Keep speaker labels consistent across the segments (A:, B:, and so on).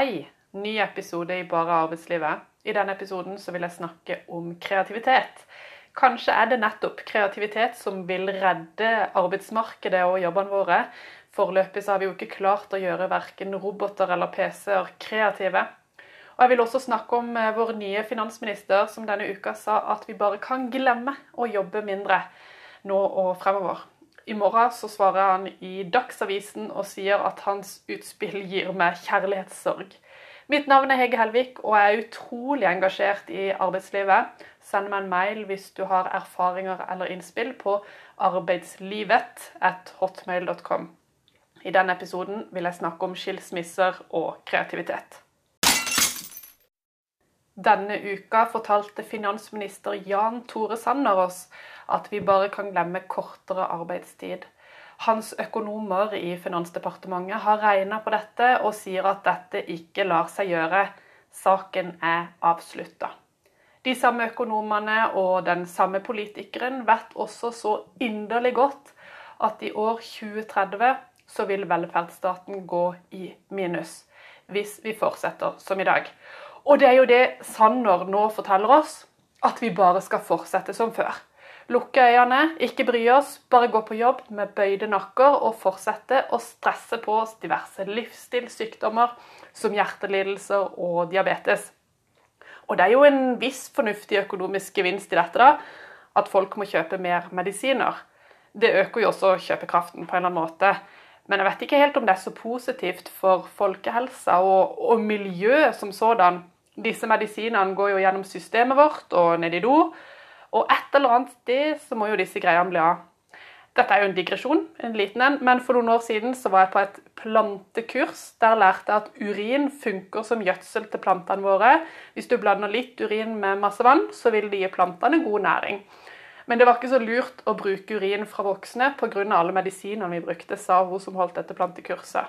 A: Hei! Ny episode i Bare arbeidslivet. I denne episoden så vil jeg snakke om kreativitet. Kanskje er det nettopp kreativitet som vil redde arbeidsmarkedet og jobbene våre. Foreløpig har vi jo ikke klart å gjøre verken roboter eller PC-er kreative. Og jeg vil også snakke om eh, vår nye finansminister som denne uka sa at vi bare kan glemme å jobbe mindre nå og fremover. I morgen så svarer han i Dagsavisen og sier at hans utspill gir meg kjærlighetssorg. Mitt navn er Hege Helvik, og jeg er utrolig engasjert i arbeidslivet. Send meg en mail hvis du har erfaringer eller innspill på arbeidslivet at hotmail.com. I denne episoden vil jeg snakke om skilsmisser og kreativitet. Denne uka fortalte finansminister Jan Tore Sanner oss at vi bare kan glemme kortere arbeidstid. Hans økonomer i Finansdepartementet har regna på dette og sier at dette ikke lar seg gjøre. Saken er avslutta. De samme økonomene og den samme politikeren vet også så inderlig godt at i år 2030 så vil velferdsstaten gå i minus. Hvis vi fortsetter som i dag. Og det er jo det Sanner nå forteller oss, at vi bare skal fortsette som før. Lukke øynene, ikke bry oss, bare gå på jobb med bøyde nakker og fortsette å stresse på oss diverse livsstilssykdommer som hjertelidelser og diabetes. Og det er jo en viss fornuftig økonomisk gevinst i dette, da, at folk må kjøpe mer medisiner. Det øker jo også kjøpekraften på en eller annen måte. Men jeg vet ikke helt om det er så positivt for folkehelsa og, og miljøet som sådan. Disse medisinene går jo gjennom systemet vårt og ned i do. Og et eller annet sted så må jo disse greiene bli av. Dette er jo en digresjon, en liten en, men for noen år siden så var jeg på et plantekurs. Der lærte jeg at urin funker som gjødsel til plantene våre. Hvis du blander litt urin med masse vann, så vil det gi plantene god næring. Men det var ikke så lurt å bruke urin fra voksne pga. alle medisinene vi brukte, sa hun som holdt dette plantekurset.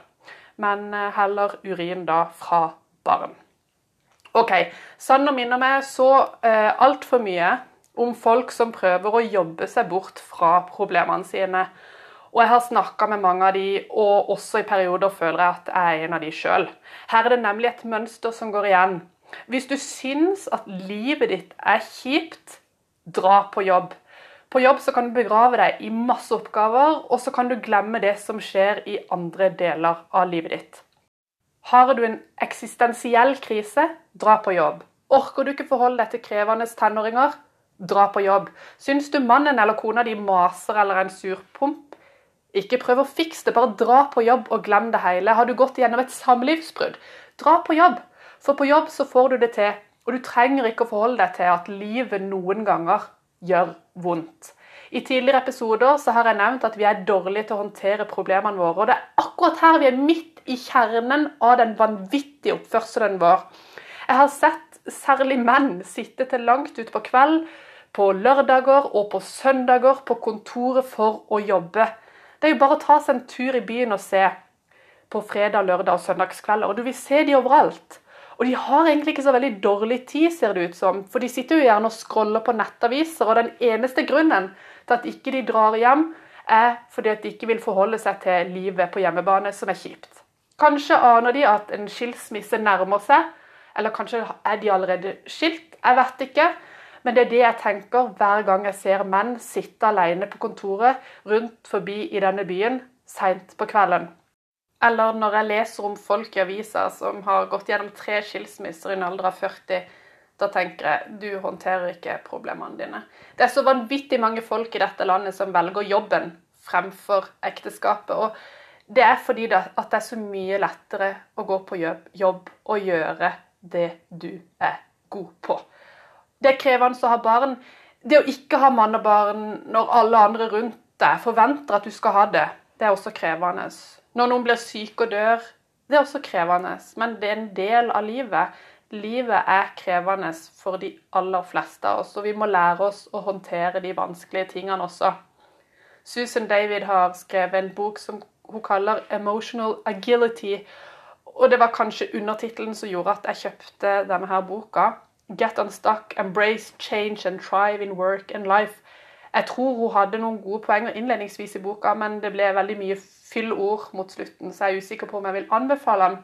A: Men eh, heller urin da fra barn. OK. Sann og minner meg så eh, altfor mye om folk som prøver å jobbe seg bort fra problemene sine. Og jeg har snakka med mange av de, og også i perioder føler jeg at jeg er en av de sjøl. Her er det nemlig et mønster som går igjen. Hvis du syns at livet ditt er kjipt, dra på jobb. På jobb så kan du begrave deg i masse oppgaver, og så kan du glemme det som skjer i andre deler av livet ditt. Har du en eksistensiell krise, dra på jobb. Orker du ikke forholde deg til krevende tenåringer, dra på jobb. Syns du mannen eller kona di maser eller er en surpomp? Ikke prøv å fikse det, bare dra på jobb og glem det hele. Har du gått gjennom et samlivsbrudd? Dra på jobb, for på jobb så får du det til. Og du trenger ikke å forholde deg til at livet noen ganger gjør vondt. I tidligere episoder så har jeg nevnt at vi er dårlige til å håndtere problemene våre. Og det er akkurat her vi er midt i kjernen av den vanvittige oppførselen vår. Jeg har sett særlig menn sitte til langt utpå kveld på lørdager og på søndager på kontoret for å jobbe. Det er jo bare å ta seg en tur i byen og se på fredag, lørdag og søndagskvelder. Og du vil se de overalt. Og de har egentlig ikke så veldig dårlig tid, ser det ut som. For de sitter jo gjerne og scroller på nettaviser, og den eneste grunnen til at ikke de drar hjem, er fordi at de ikke vil forholde seg til livet på hjemmebane, som er kjipt. Kanskje aner de at en skilsmisse nærmer seg, eller kanskje er de allerede skilt. Jeg vet ikke. Men det er det jeg tenker hver gang jeg ser menn sitte alene på kontoret rundt forbi i denne byen seint på kvelden. Eller når jeg leser om folk i aviser som har gått gjennom tre skilsmisser i en alder av 40. Da tenker jeg du håndterer ikke problemene dine. Det er så vanvittig mange folk i dette landet som velger jobben fremfor ekteskapet. Og det er fordi det, at det er så mye lettere å gå på jobb, og gjøre det du er god på. Det er krevende å ha barn. Det å ikke ha mann og barn når alle andre rundt deg forventer at du skal ha det, det er også krevende. Når noen blir syk og dør, det er også krevende. Men det er en del av livet. Livet er krevende for de aller fleste av oss, og vi må lære oss å håndtere de vanskelige tingene også. Susan David har skrevet en bok som hun kaller 'Emotional Agility'. Og det var kanskje undertittelen som gjorde at jeg kjøpte denne her boka. Get unstuck, embrace change and thrive in work and life. Jeg tror hun hadde noen gode poenger innledningsvis i boka, men det ble veldig mye fyllord mot slutten, så jeg er usikker på om jeg vil anbefale den.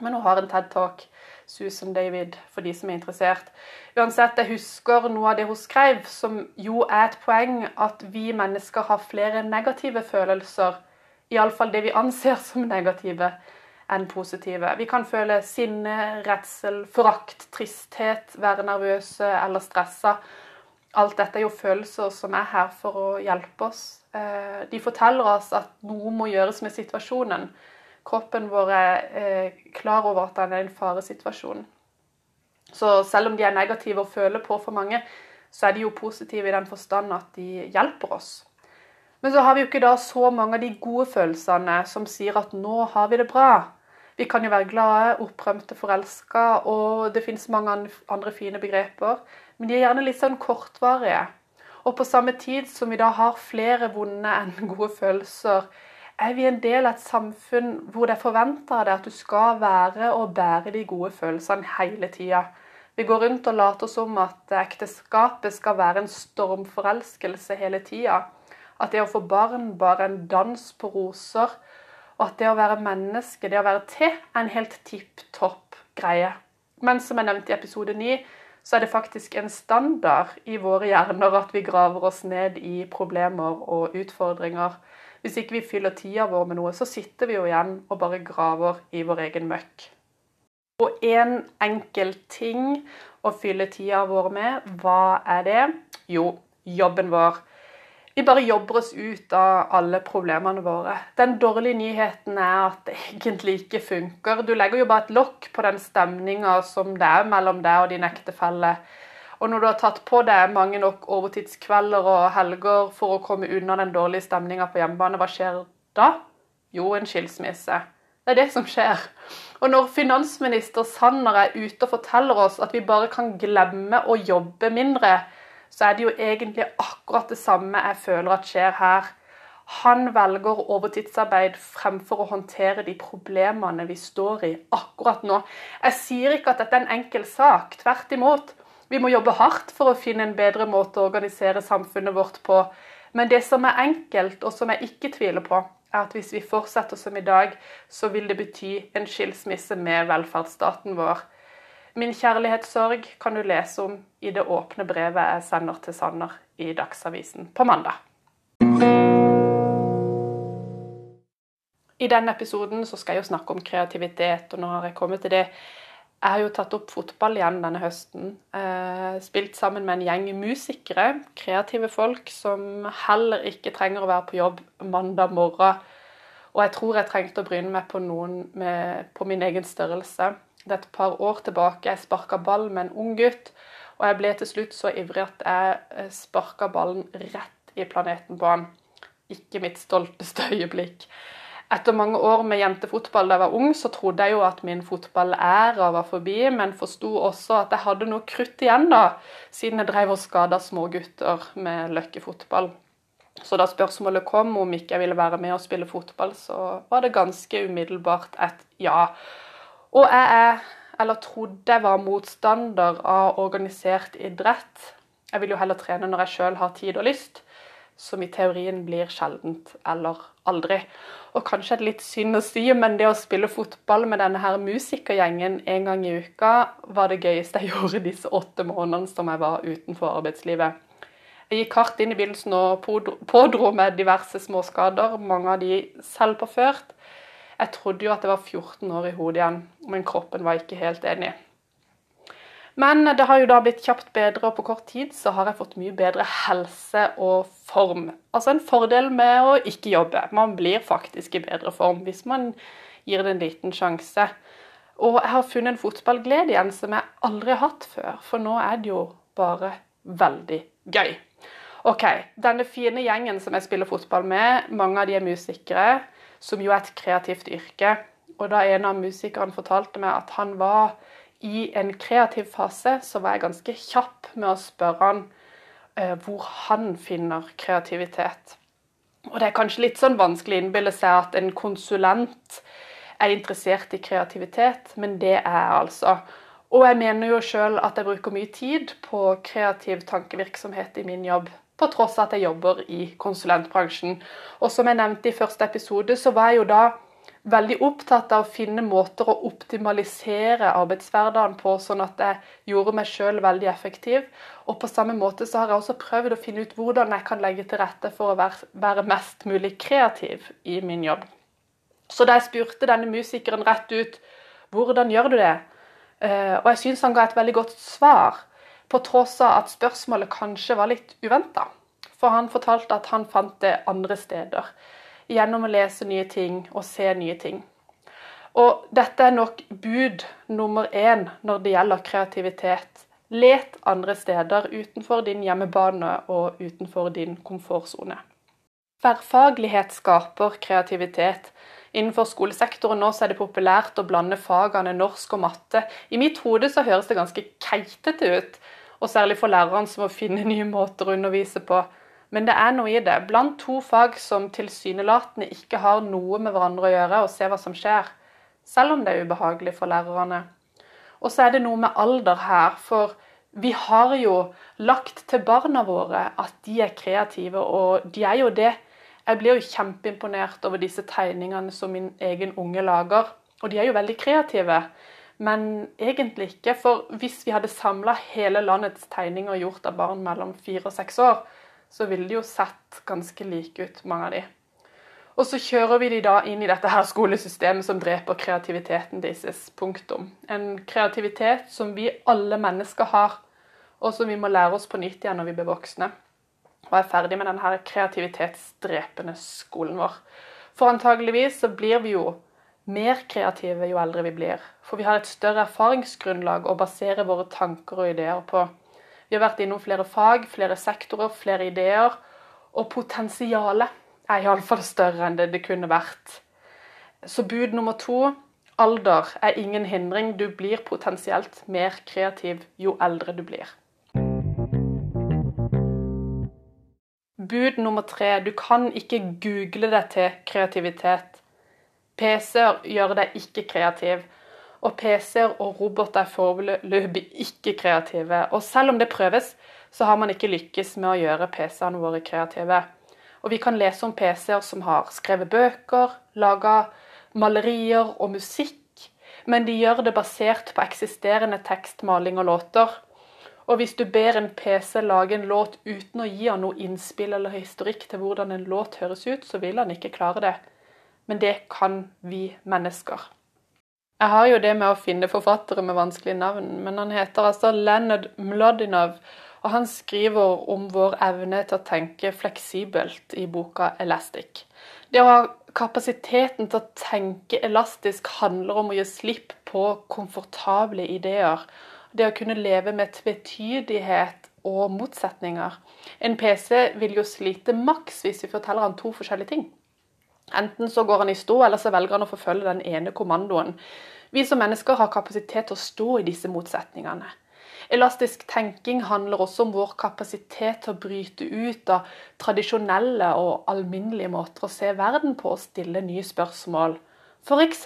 A: Men hun har en TED-talk, Susan David, for de som er interessert. Uansett, jeg husker noe av det hun skrev, som jo er et poeng at vi mennesker har flere negative følelser, iallfall det vi anser som negative, enn positive. Vi kan føle sinne, redsel, forakt, tristhet, være nervøse eller stressa. Alt dette er jo følelser som er her for å hjelpe oss. Eh, de forteller oss at noe må gjøres med situasjonen. Kroppen vår er eh, klar over at den er en faresituasjon. Så selv om de er negative og føler på for mange, så er de jo positive i den forstand at de hjelper oss. Men så har vi jo ikke da så mange av de gode følelsene som sier at 'nå har vi det bra'. Vi kan jo være glade, opprømte, forelska, og det fins mange andre fine begreper. Men de er gjerne litt sånn kortvarige. Og på samme tid som vi da har flere vonde enn gode følelser, er vi en del av et samfunn hvor det er forventa av deg at du skal være og bære de gode følelsene hele tida. Vi går rundt og later som at ekteskapet skal være en stormforelskelse hele tida. At det å få barn bare er en dans på roser og at det å være menneske, det å være til, er en helt tipp topp greie. Men som jeg nevnte i episode 9, så er det faktisk en standard i våre hjerner at vi graver oss ned i problemer og utfordringer. Hvis ikke vi fyller tida vår med noe, så sitter vi jo igjen og bare graver i vår egen møkk. Og én en enkel ting å fylle tida vår med, hva er det? Jo, jobben vår. Vi bare jobber oss ut av alle problemene våre. Den dårlige nyheten er at det egentlig ikke funker. Du legger jo bare et lokk på den stemninga som det er mellom deg og din ektefelle. Og når du har tatt på deg mange nok overtidskvelder og helger for å komme unna den dårlige stemninga på hjemmebane, hva skjer da? Jo, en skilsmisse. Det er det som skjer. Og når finansminister Sanner er ute og forteller oss at vi bare kan glemme å jobbe mindre, så er det jo egentlig akkurat det samme jeg føler at skjer her. Han velger overtidsarbeid fremfor å håndtere de problemene vi står i akkurat nå. Jeg sier ikke at dette er en enkel sak. Tvert imot. Vi må jobbe hardt for å finne en bedre måte å organisere samfunnet vårt på. Men det som er enkelt, og som jeg ikke tviler på, er at hvis vi fortsetter som i dag, så vil det bety en skilsmisse med velferdsstaten vår. Min kjærlighetssorg kan du lese om i det åpne brevet jeg sender til Sanner i Dagsavisen på mandag. I denne episoden skal jeg jo snakke om kreativitet, og nå har jeg kommet til det. Jeg har jo tatt opp fotball igjen denne høsten. Eh, spilt sammen med en gjeng musikere, kreative folk som heller ikke trenger å være på jobb mandag morgen. Og jeg tror jeg trengte å bryne meg på noen med, på min egen størrelse. Det er et par år tilbake jeg sparka ball med en ung gutt. Og jeg ble til slutt så ivrig at jeg eh, sparka ballen rett i planeten på han. Ikke mitt stolteste øyeblikk. Etter mange år med jentefotball da jeg var ung, så trodde jeg jo at min fotballæra var forbi, men forsto også at jeg hadde noe krutt igjen, da, siden jeg drev og skada smågutter med løkkefotball. Så da spørsmålet kom om ikke jeg ville være med og spille fotball, så var det ganske umiddelbart et ja. Og jeg er, eller trodde jeg var motstander av organisert idrett. Jeg vil jo heller trene når jeg sjøl har tid og lyst, som i teorien blir sjeldent eller aldri. Og kanskje er det litt synd å si, men det å spille fotball med denne her musikergjengen en gang i uka var det gøyeste jeg gjorde disse åtte månedene som jeg var utenfor arbeidslivet. Jeg gikk hardt inn i begynnelsen og pådro med diverse småskader, mange av de selvpåført. Jeg trodde jo at jeg var 14 år i hodet igjen, men kroppen var ikke helt enig. Men det har jo da blitt kjapt bedre, og på kort tid så har jeg fått mye bedre helse og form. Altså en fordel med å ikke jobbe. Man blir faktisk i bedre form hvis man gir det en liten sjanse. Og jeg har funnet en fotballglede igjen som jeg aldri har hatt før, for nå er det jo bare veldig gøy. OK, denne fine gjengen som jeg spiller fotball med, mange av de er musikere som jo er et kreativt yrke. Og da en av musikerne fortalte meg at han var i en kreativ fase, så var jeg ganske kjapp med å spørre han eh, hvor han finner kreativitet. Og det er kanskje litt sånn vanskelig å innbille seg at en konsulent er interessert i kreativitet, men det er jeg altså. Og jeg mener jo sjøl at jeg bruker mye tid på kreativ tankevirksomhet i min jobb på tross av at jeg jobber i konsulentbransjen. Og som jeg nevnte i første episode, så var jeg jo da veldig opptatt av å finne måter å optimalisere arbeidshverdagen på, sånn at jeg gjorde meg sjøl veldig effektiv. Og på samme måte så har jeg også prøvd å finne ut hvordan jeg kan legge til rette for å være, mest mulig kreativ i min jobb. Så da jeg spurte denne musikeren rett ut hvordan gjør du det, eh, og jeg syns han ga et veldig godt svar, på tross av at spørsmålet kanskje var litt uventa. For han fortalte at han fant det andre steder gjennom å lese nye ting og se nye ting. Og dette er nok bud nummer én når det gjelder kreativitet. Let andre steder utenfor din hjemmebane og utenfor din komfortsone. Tverrfaglighet skaper kreativitet. Innenfor skolesektoren nå er det populært å blande fagene norsk og matte. I mitt hode så høres det ganske keitete ut, og særlig for lærerne som må finne nye måter å undervise på. Men det er noe i det. Blant to fag som tilsynelatende ikke har noe med hverandre å gjøre, og se hva som skjer. Selv om det er ubehagelig for lærerne. Og så er det noe med alder her. For vi har jo lagt til barna våre at de er kreative, og de er jo det. Jeg blir jo kjempeimponert over disse tegningene som min egen unge lager. Og de er jo veldig kreative. Men egentlig ikke. For hvis vi hadde samla hele landets tegninger gjort av barn mellom fire og seks år, så ville de jo sett ganske like ut, mange av de. Og så kjører vi de da inn i dette her skolesystemet som dreper kreativiteten deres. Punktum. En kreativitet som vi alle mennesker har, og som vi må lære oss på nytt igjen når vi blir voksne. Og er ferdig med denne kreativitetsdrepende skolen vår. For antageligvis så blir vi jo mer kreative jo eldre vi blir. For vi har et større erfaringsgrunnlag å basere våre tanker og ideer på. Vi har vært innom flere fag, flere sektorer, flere ideer. Og potensialet er iallfall større enn det det kunne vært. Så bud nummer to alder er ingen hindring. Du blir potensielt mer kreativ jo eldre du blir. Bud nummer tre du kan ikke google deg til kreativitet. PC-er gjør deg ikke kreativ. Og PC-er og roboter er foreløpig ikke kreative. Og selv om det prøves, så har man ikke lykkes med å gjøre PC-ene våre kreative. Og vi kan lese om PC-er som har skrevet bøker, laga malerier og musikk, men de gjør det basert på eksisterende tekst, maling og låter. Og hvis du ber en PC lage en låt uten å gi han noe innspill eller historikk til hvordan en låt høres ut, så vil han ikke klare det. Men det kan vi mennesker. Jeg har jo det med å finne forfattere med vanskelige navn, men han heter altså Leonard Mlodinov. Og han skriver om vår evne til å tenke fleksibelt i boka 'Elastic'. Det å ha kapasiteten til å tenke elastisk handler om å gi slipp på komfortable ideer. Det å kunne leve med tvetydighet og motsetninger. En PC vil jo slite maks hvis vi forteller han to forskjellige ting. Enten så går han i stå, eller så velger han å forfølge den ene kommandoen. Vi som mennesker har kapasitet til å stå i disse motsetningene. Elastisk tenking handler også om vår kapasitet til å bryte ut av tradisjonelle og alminnelige måter å se verden på og stille nye spørsmål. F.eks.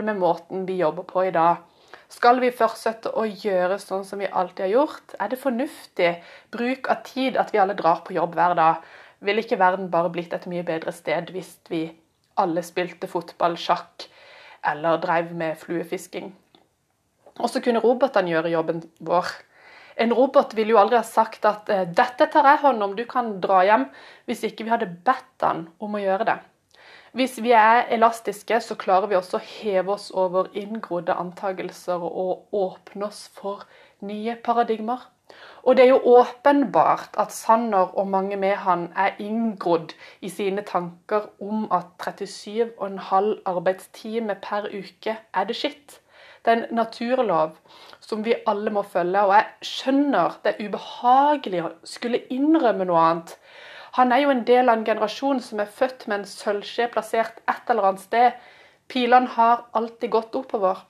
A: med måten vi jobber på i dag. Skal vi fortsette å gjøre sånn som vi alltid har gjort? Er det fornuftig bruk av tid at vi alle drar på jobb hver dag? Ville ikke verden bare blitt et mye bedre sted hvis vi alle spilte fotball, sjakk eller drev med fluefisking? Og så kunne robotene gjøre jobben vår. En robot ville jo aldri ha sagt at eh, 'dette tar jeg hånd om, du kan dra hjem', hvis ikke vi hadde bedt han om å gjøre det. Hvis vi er elastiske, så klarer vi også å heve oss over inngrodde antagelser og åpne oss for nye paradigmer. Og det er jo åpenbart at Sanner og mange med han er inngrodd i sine tanker om at 37,5 arbeidstime per uke er det skitt. Det er en naturlov som vi alle må følge. Og jeg skjønner det er ubehagelig å skulle innrømme noe annet. Han er jo en del av en generasjon som er født med en sølvskje plassert et eller annet sted. Pilene har alltid gått oppover.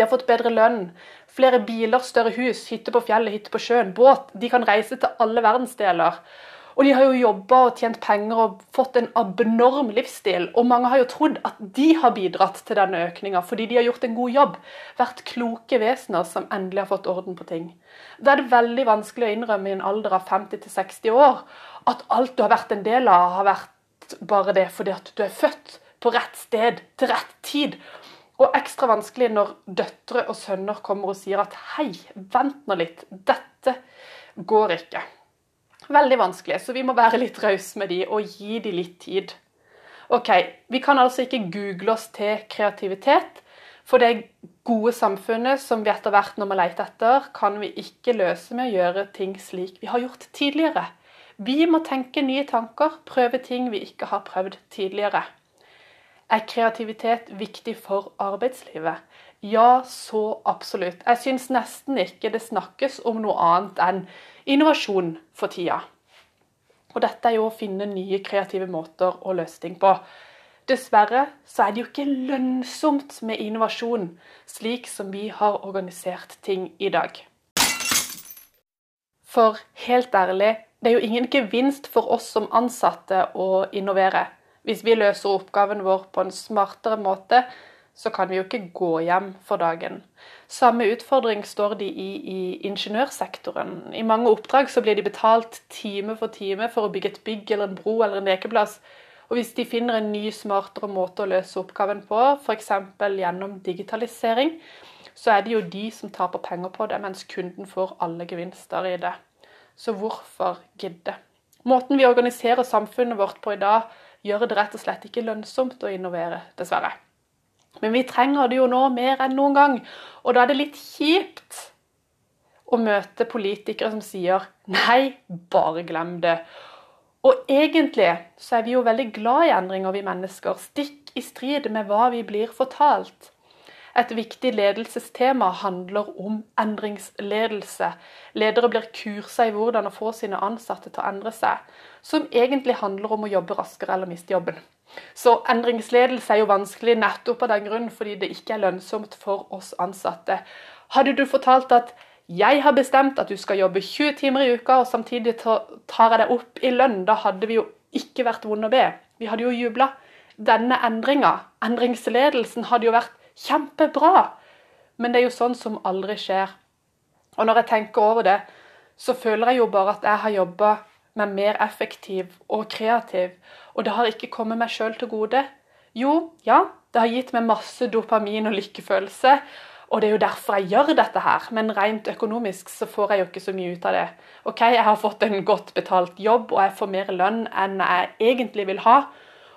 A: De har fått bedre lønn, flere biler, større hus, hytte på fjellet, hytte på sjøen, båt. De kan reise til alle verdensdeler. Og de har jo jobba og tjent penger og fått en abnorm livsstil. Og mange har jo trodd at de har bidratt til denne økninga fordi de har gjort en god jobb. Vært kloke vesener som endelig har fått orden på ting. Da er det veldig vanskelig å innrømme i en alder av 50-60 år at alt du har vært en del av, har vært bare det fordi at du er født på rett sted til rett tid. Og ekstra vanskelig når døtre og sønner kommer og sier at hei, vent nå litt, dette går ikke. Veldig vanskelig, så vi må være litt rause med de og gi de litt tid. Ok, Vi kan altså ikke google oss til kreativitet. For det gode samfunnet som vi etter hvert nå må lete etter, kan vi ikke løse med å gjøre ting slik vi har gjort tidligere. Vi må tenke nye tanker, prøve ting vi ikke har prøvd tidligere. Er kreativitet viktig for arbeidslivet? Ja, så absolutt. Jeg syns nesten ikke det snakkes om noe annet enn innovasjon for tida. Og dette er jo å finne nye kreative måter å løse ting på. Dessverre så er det jo ikke lønnsomt med innovasjon, slik som vi har organisert ting i dag. For helt ærlig, det er jo ingen gevinst for oss som ansatte å innovere. Hvis vi løser oppgaven vår på en smartere måte, så kan vi jo ikke gå hjem for dagen. Samme utfordring står de i i ingeniørsektoren. I mange oppdrag så blir de betalt time for time for å bygge et bygg eller en bro eller en lekeplass. Og hvis de finner en ny, smartere måte å løse oppgaven på, f.eks. gjennom digitalisering, så er det jo de som taper penger på det, mens kunden får alle gevinster i det. Så hvorfor gidde? Måten vi organiserer samfunnet vårt på i dag, gjør det rett og slett ikke lønnsomt å innovere, dessverre. Men vi trenger det jo nå mer enn noen gang, og da er det litt kjipt å møte politikere som sier nei, bare glem det. Og egentlig så er vi jo veldig glad i endringer, vi mennesker, stikk i strid med hva vi blir fortalt. Et viktig ledelsestema handler om endringsledelse. Ledere blir kursa i hvordan å få sine ansatte til å endre seg, som egentlig handler om å jobbe raskere eller miste jobben. Så endringsledelse er jo vanskelig nettopp av den grunn fordi det ikke er lønnsomt for oss ansatte. Hadde du fortalt at jeg har bestemt at du skal jobbe 20 timer i uka, og samtidig tar jeg deg opp i lønn, da hadde vi jo ikke vært vonde å be. Vi hadde jo jubla. Denne endringa, endringsledelsen, hadde jo vært Kjempebra! Men det er jo sånn som aldri skjer. Og når jeg tenker over det, så føler jeg jo bare at jeg har jobba med mer effektiv og kreativ, og det har ikke kommet meg sjøl til gode. Jo, ja, det har gitt meg masse dopamin og lykkefølelse, og det er jo derfor jeg gjør dette her, men rent økonomisk så får jeg jo ikke så mye ut av det. Ok, jeg har fått en godt betalt jobb, og jeg får mer lønn enn jeg egentlig vil ha,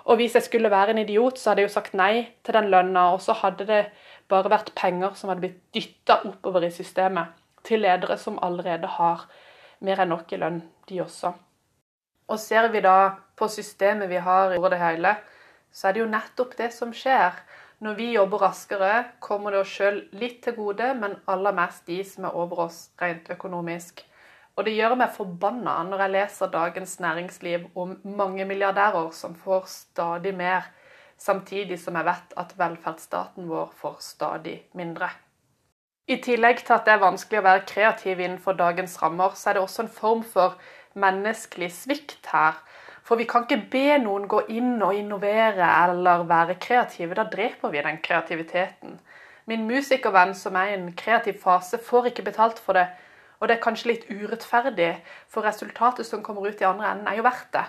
A: og hvis jeg skulle være en idiot, så hadde jeg jo sagt nei til den lønna, og så hadde det bare vært penger som hadde blitt dytta oppover i systemet til ledere som allerede har mer enn nok i lønn, de også. Og ser vi da på systemet vi har over det hele, så er det jo nettopp det som skjer. Når vi jobber raskere, kommer det oss sjøl litt til gode, men aller mest de som er over oss rent økonomisk. Og det gjør meg forbanna når jeg leser Dagens Næringsliv om mange milliardærer som får stadig mer, samtidig som jeg vet at velferdsstaten vår får stadig mindre. I tillegg til at det er vanskelig å være kreativ innenfor dagens rammer, så er det også en form for menneskelig svikt her. For vi kan ikke be noen gå inn og innovere eller være kreative. Da dreper vi den kreativiteten. Min musikervenn som er i en kreativ fase, får ikke betalt for det og det er kanskje litt urettferdig, for resultatet som kommer ut i andre enden, er jo verdt det.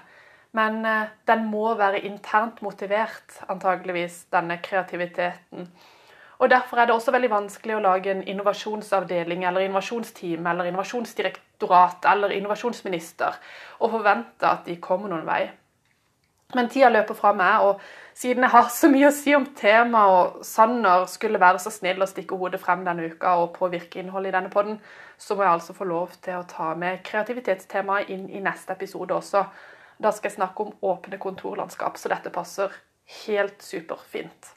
A: Men eh, den må være internt motivert, antageligvis, denne kreativiteten. Og Derfor er det også veldig vanskelig å lage en innovasjonsavdeling eller innovasjonsteam eller innovasjonsdirektorat eller innovasjonsminister og forvente at de kommer noen vei. Men tida løper fra meg, og siden jeg har så mye å si om temaet, og Sanner skulle være så snill å stikke hodet frem denne uka og påvirke innholdet i denne podden, så må jeg altså få lov til å ta med kreativitetstemaet inn i neste episode også. Da skal jeg snakke om åpne kontorlandskap, så dette passer helt superfint.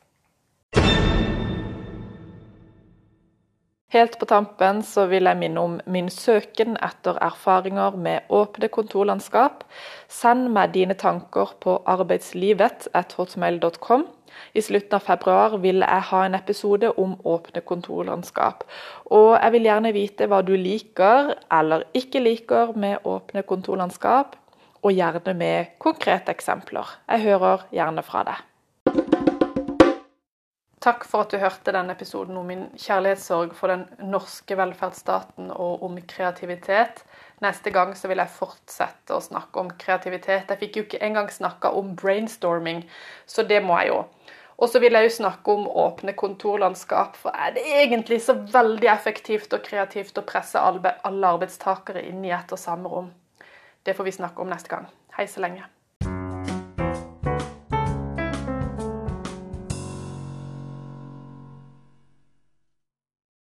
A: Helt på tampen så vil jeg minne om min søken etter erfaringer med åpne kontorlandskap. Send meg dine tanker på arbeidslivet.hotmail.com. I slutten av februar vil jeg ha en episode om åpne kontorlandskap. Og jeg vil gjerne vite hva du liker eller ikke liker med åpne kontorlandskap, og gjerne med konkrete eksempler. Jeg hører gjerne fra deg. Takk for at du hørte denne episoden om min kjærlighetssorg for den norske velferdsstaten og om kreativitet. Neste gang så vil jeg fortsette å snakke om kreativitet. Jeg fikk jo ikke engang snakka om brainstorming, så det må jeg jo. Og så vil jeg jo snakke om åpne kontorlandskap. For er det egentlig så veldig effektivt og kreativt å presse alle arbeidstakere inn i ett og samme rom? Det får vi snakke om neste gang. Hei så lenge.